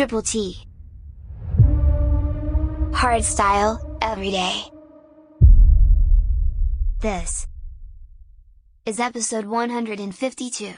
Triple T. Hard style, every day. This is episode 152.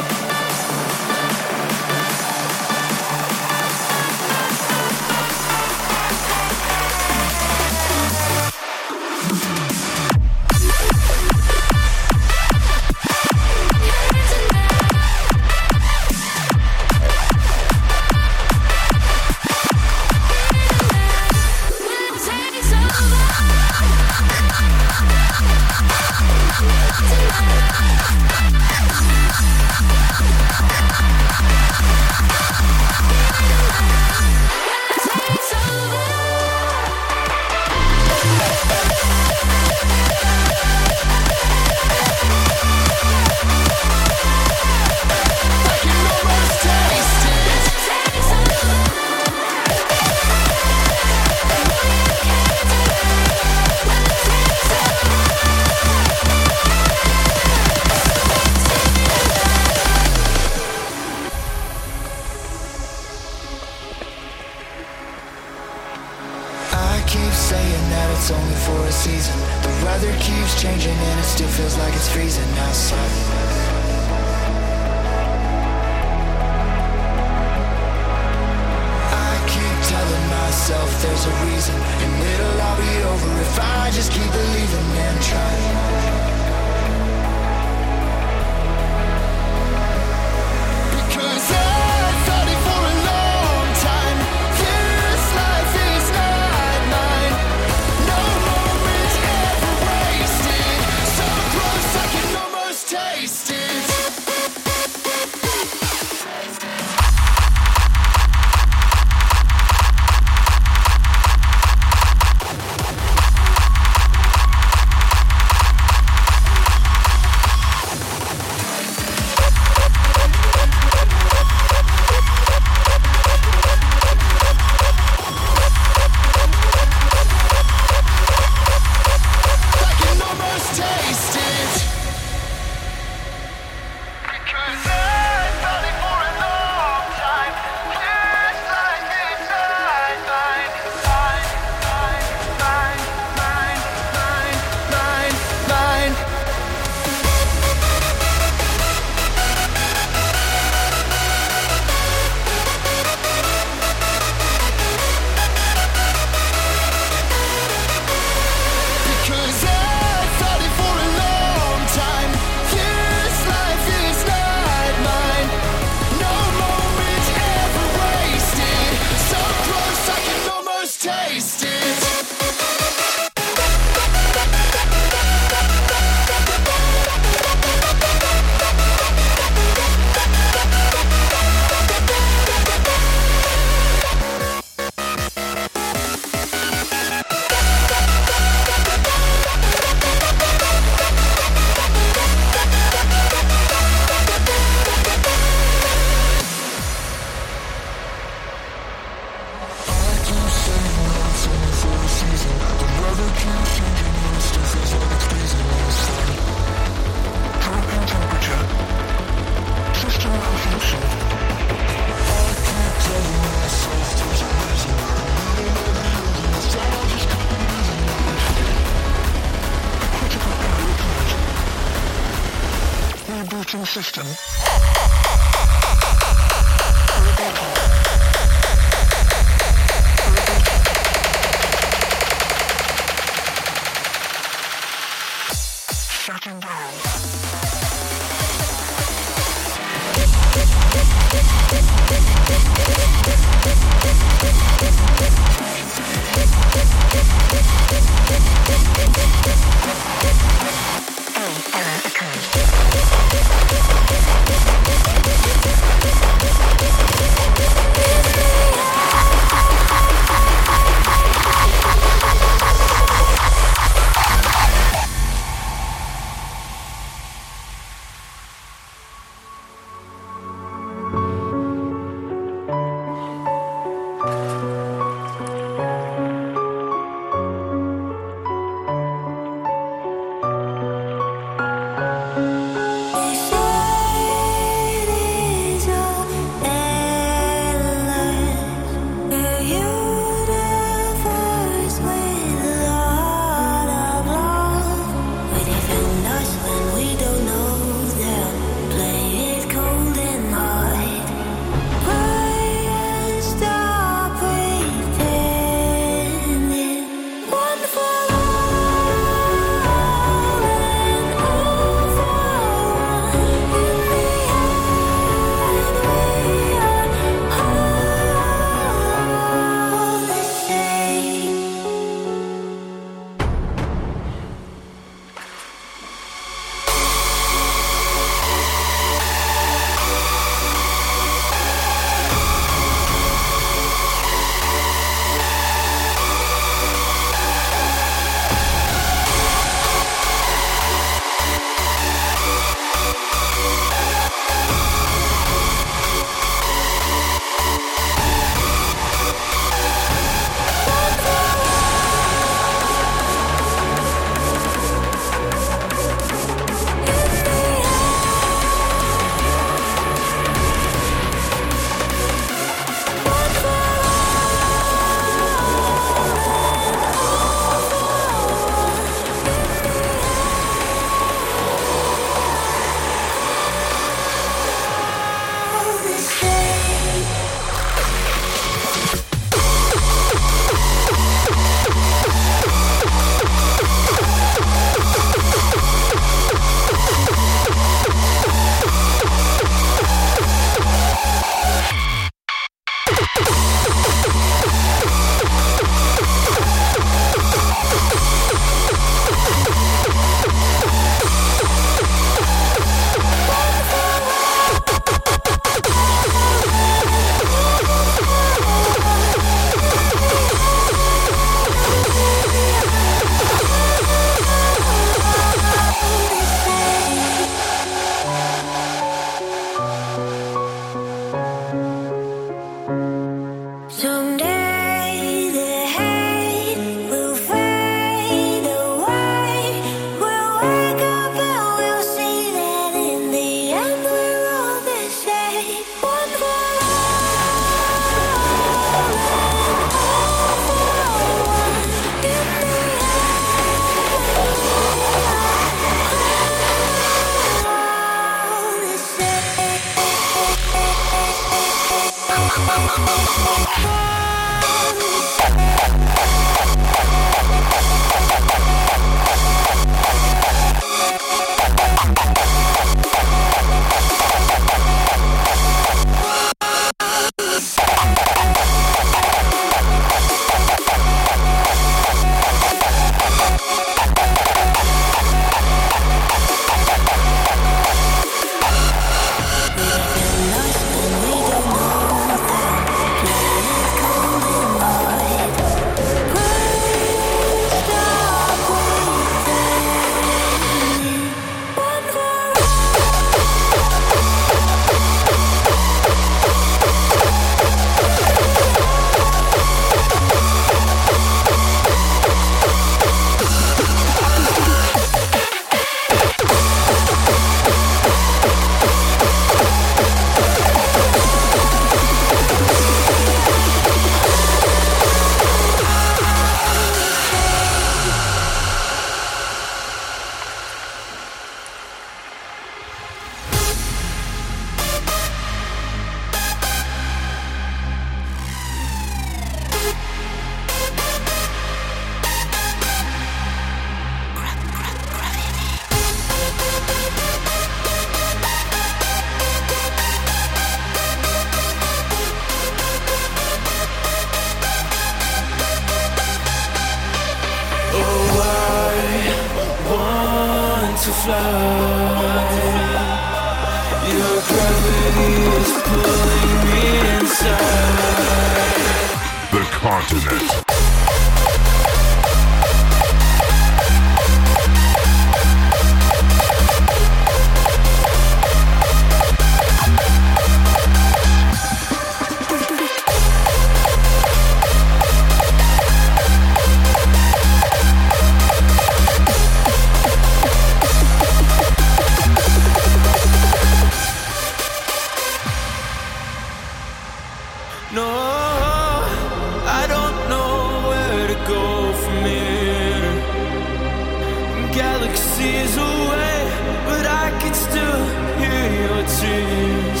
can still hear your tears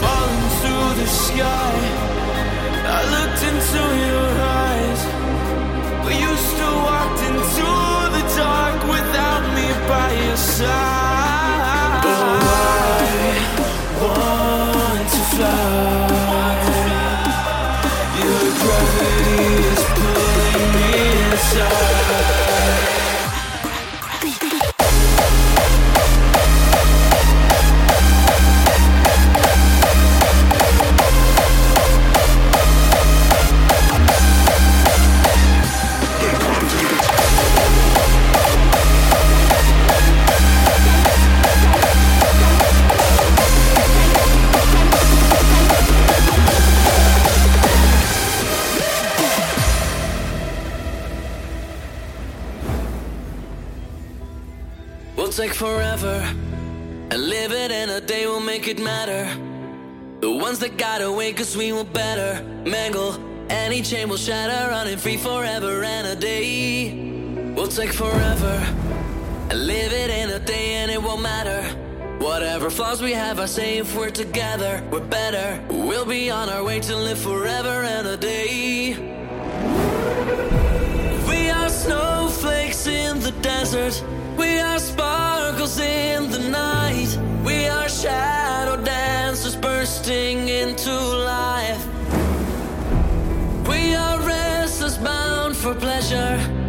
falling to the sky. I looked into your eyes, but you still walked into the dark without me by your side. Cause we will better mangle. Any chain will shatter, running free forever and a day. We'll take forever and live it in a day, and it won't matter. Whatever flaws we have, I say if we're together, we're better. We'll be on our way to live forever and a day. We are snowflakes in the desert. We are sparkles in the night. Pleasure.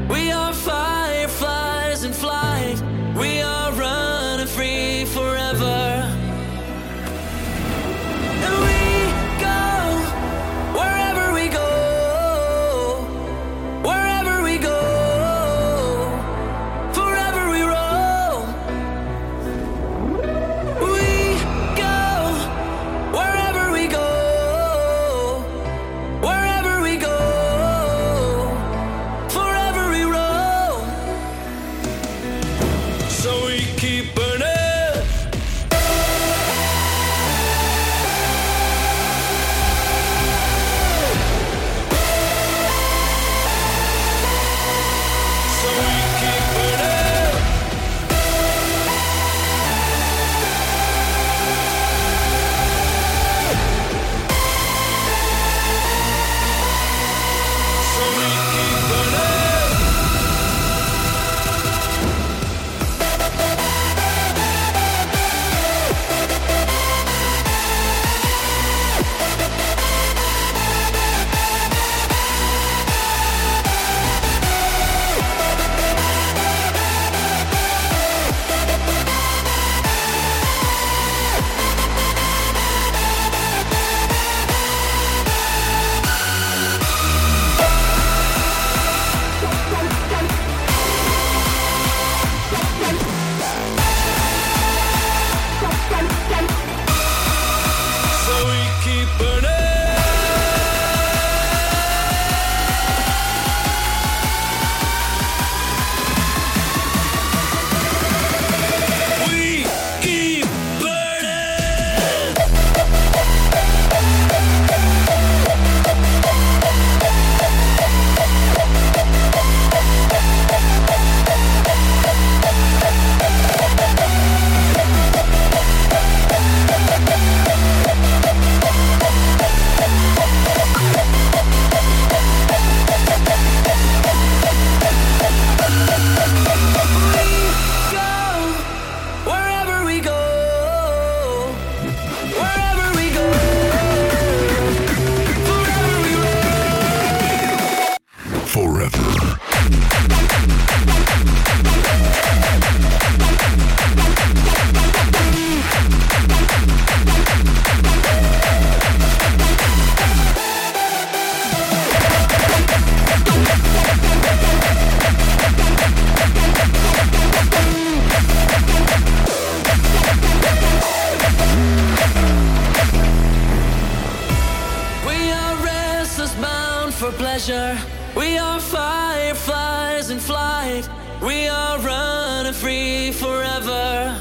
Pleasure. We are fireflies in flight. We are running free forever.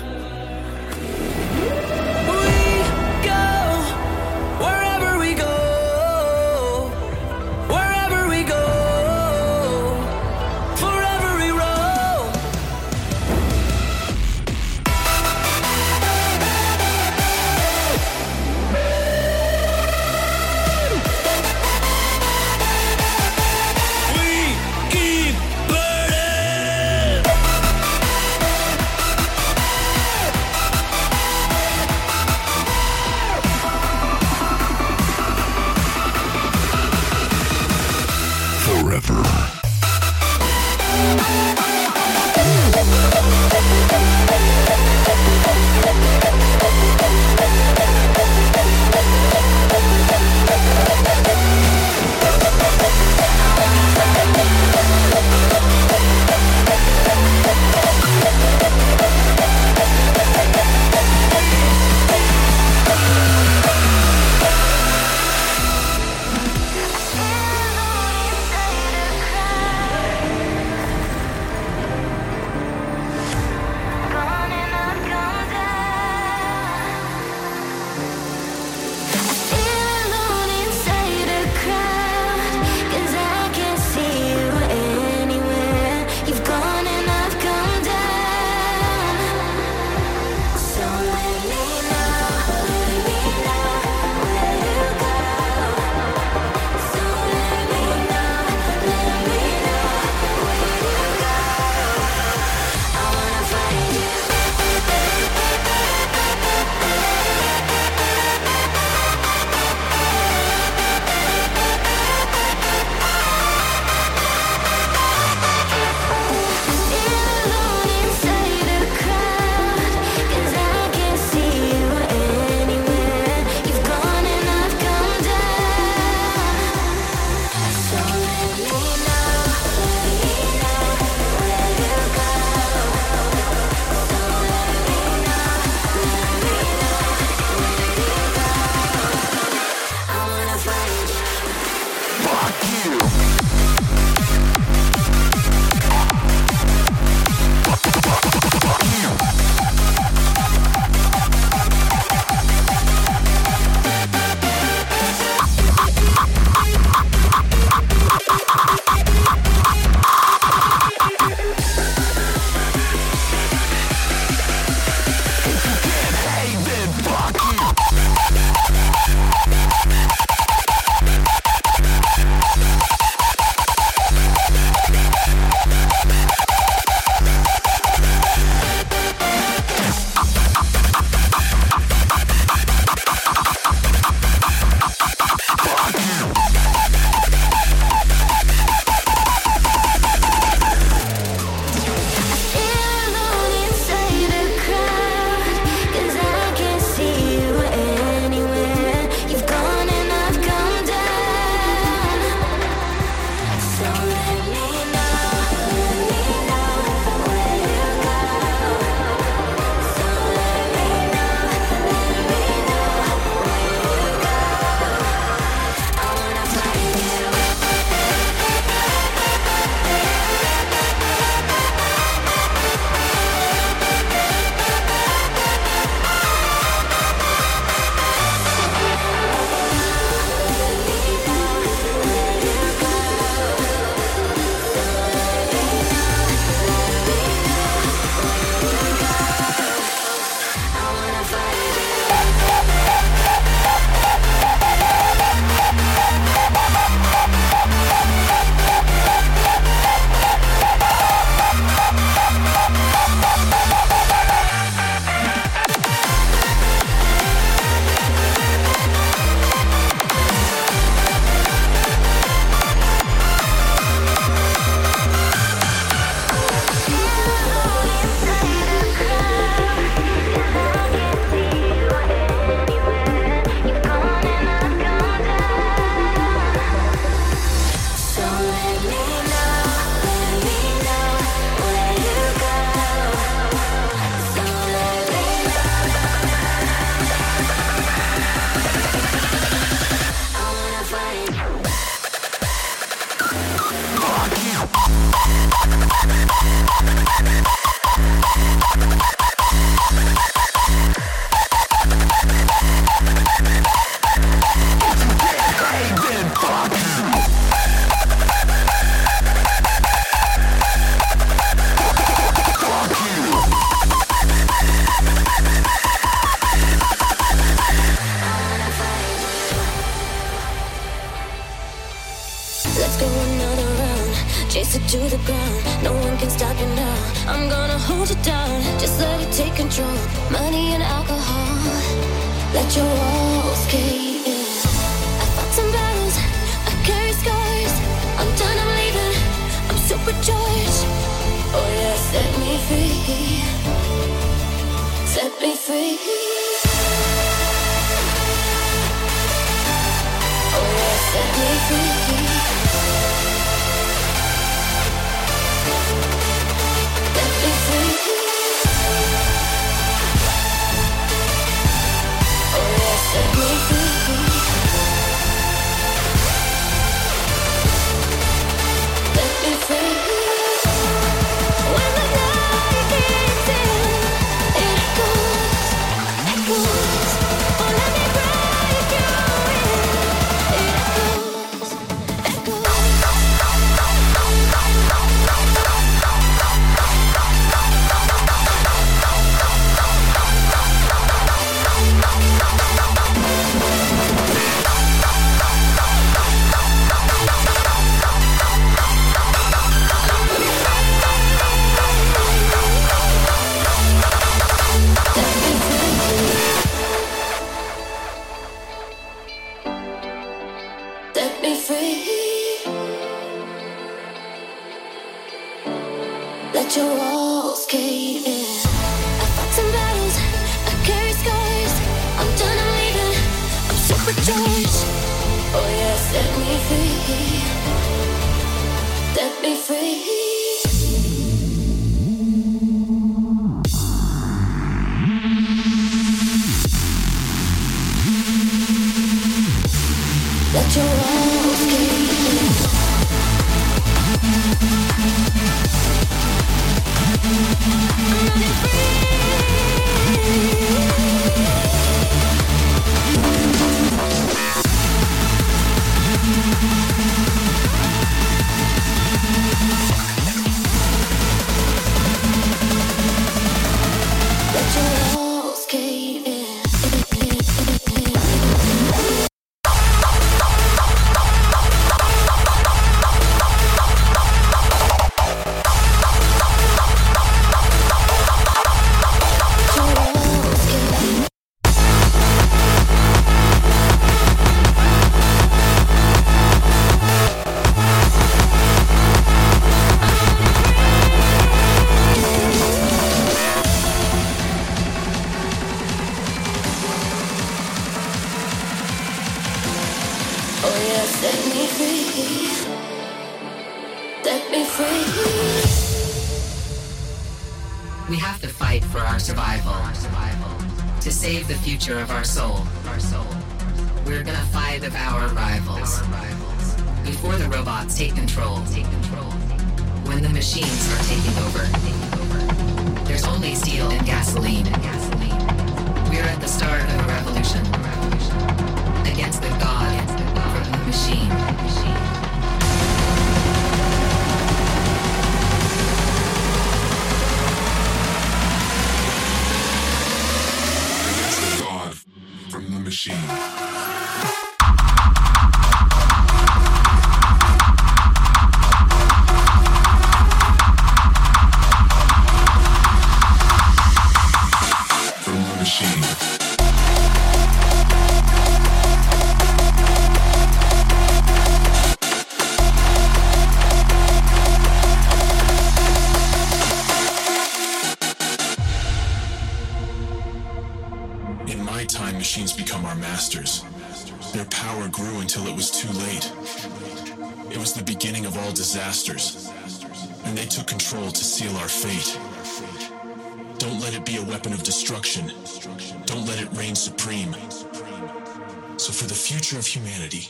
for the future of humanity.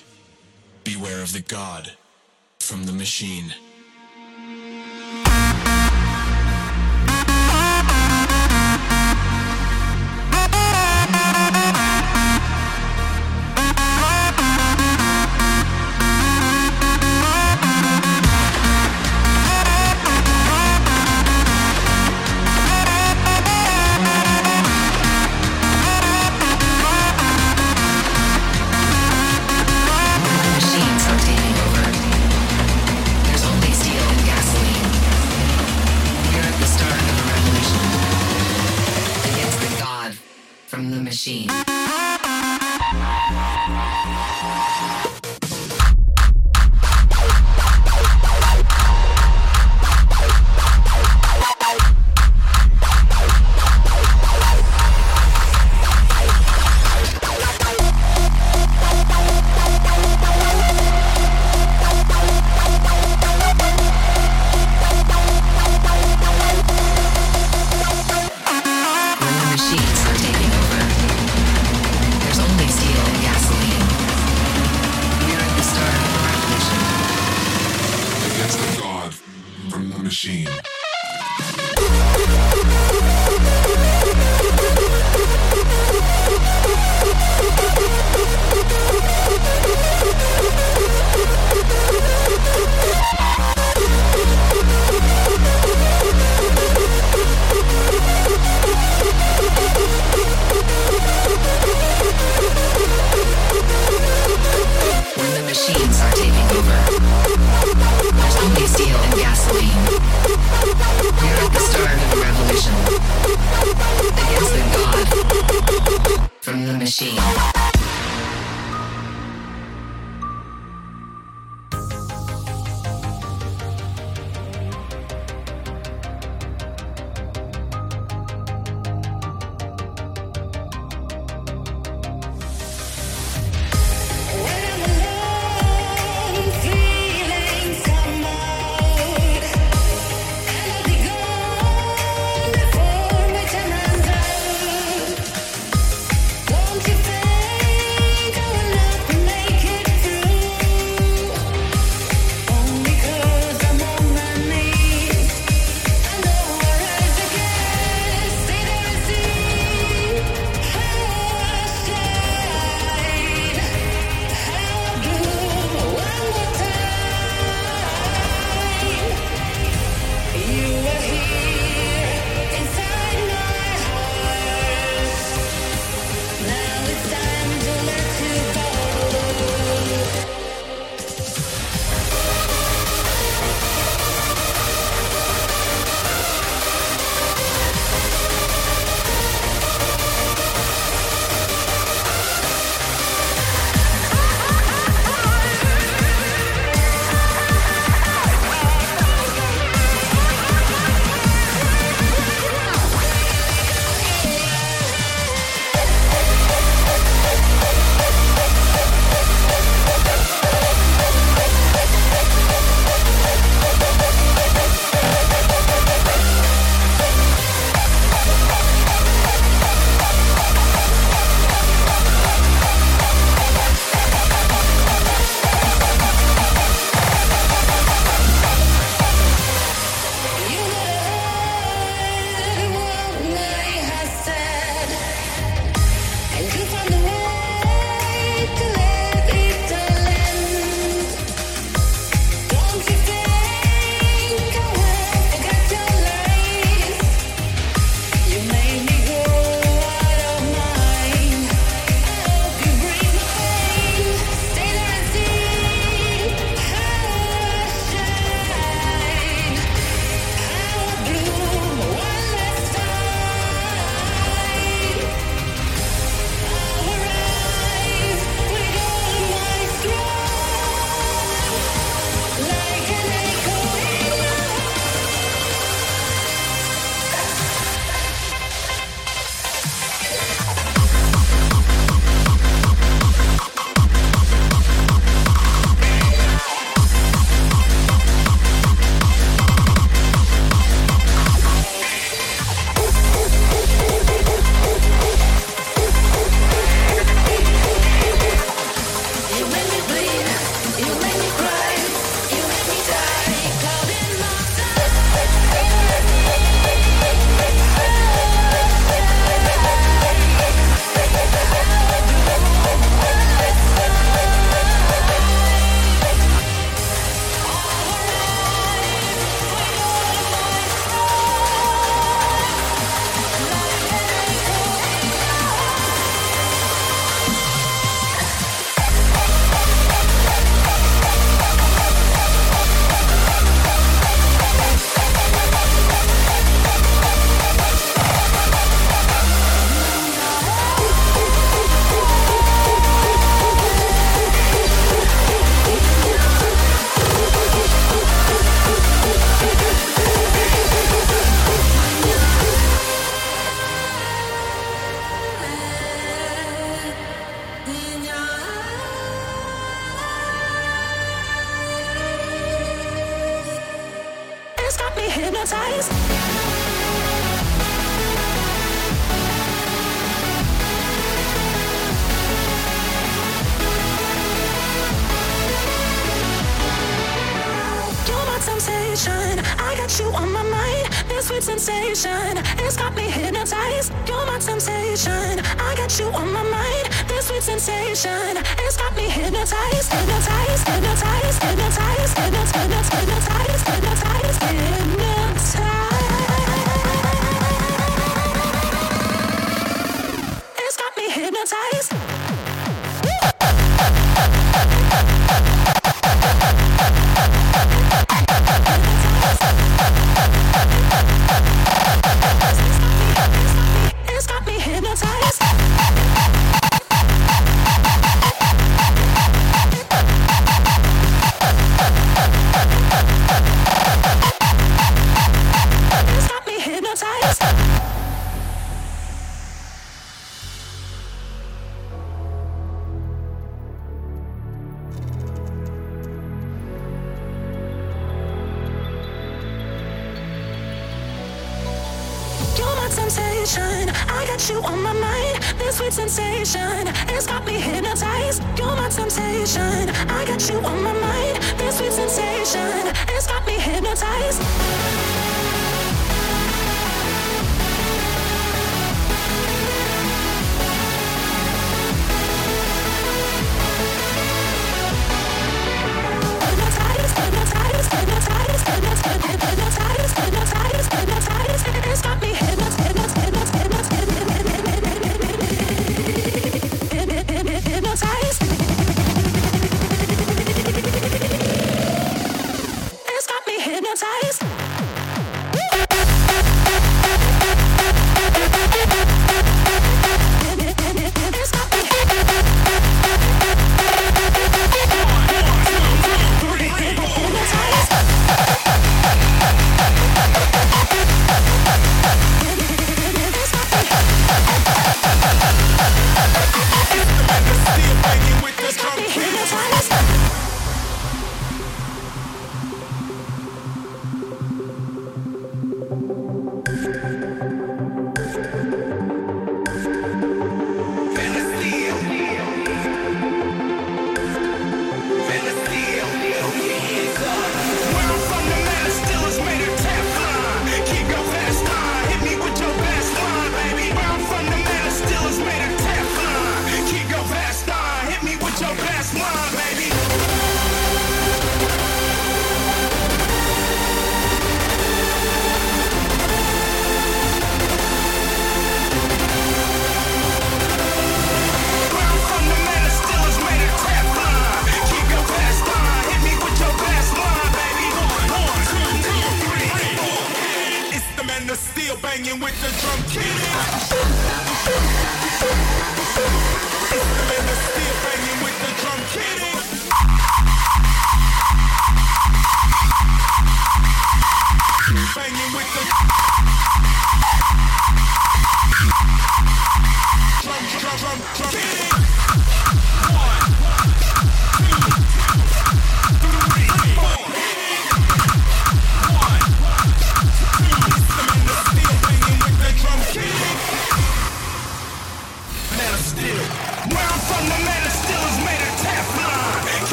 Beware of the God from the machine.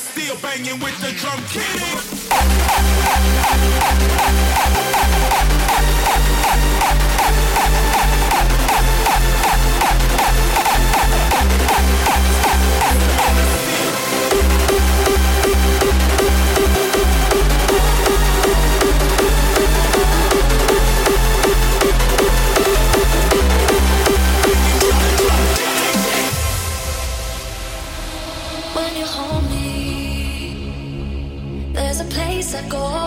still banging with the drum kitty. Triple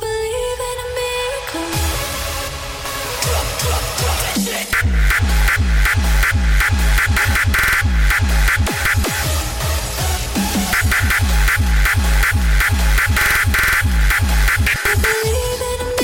T. Hard style,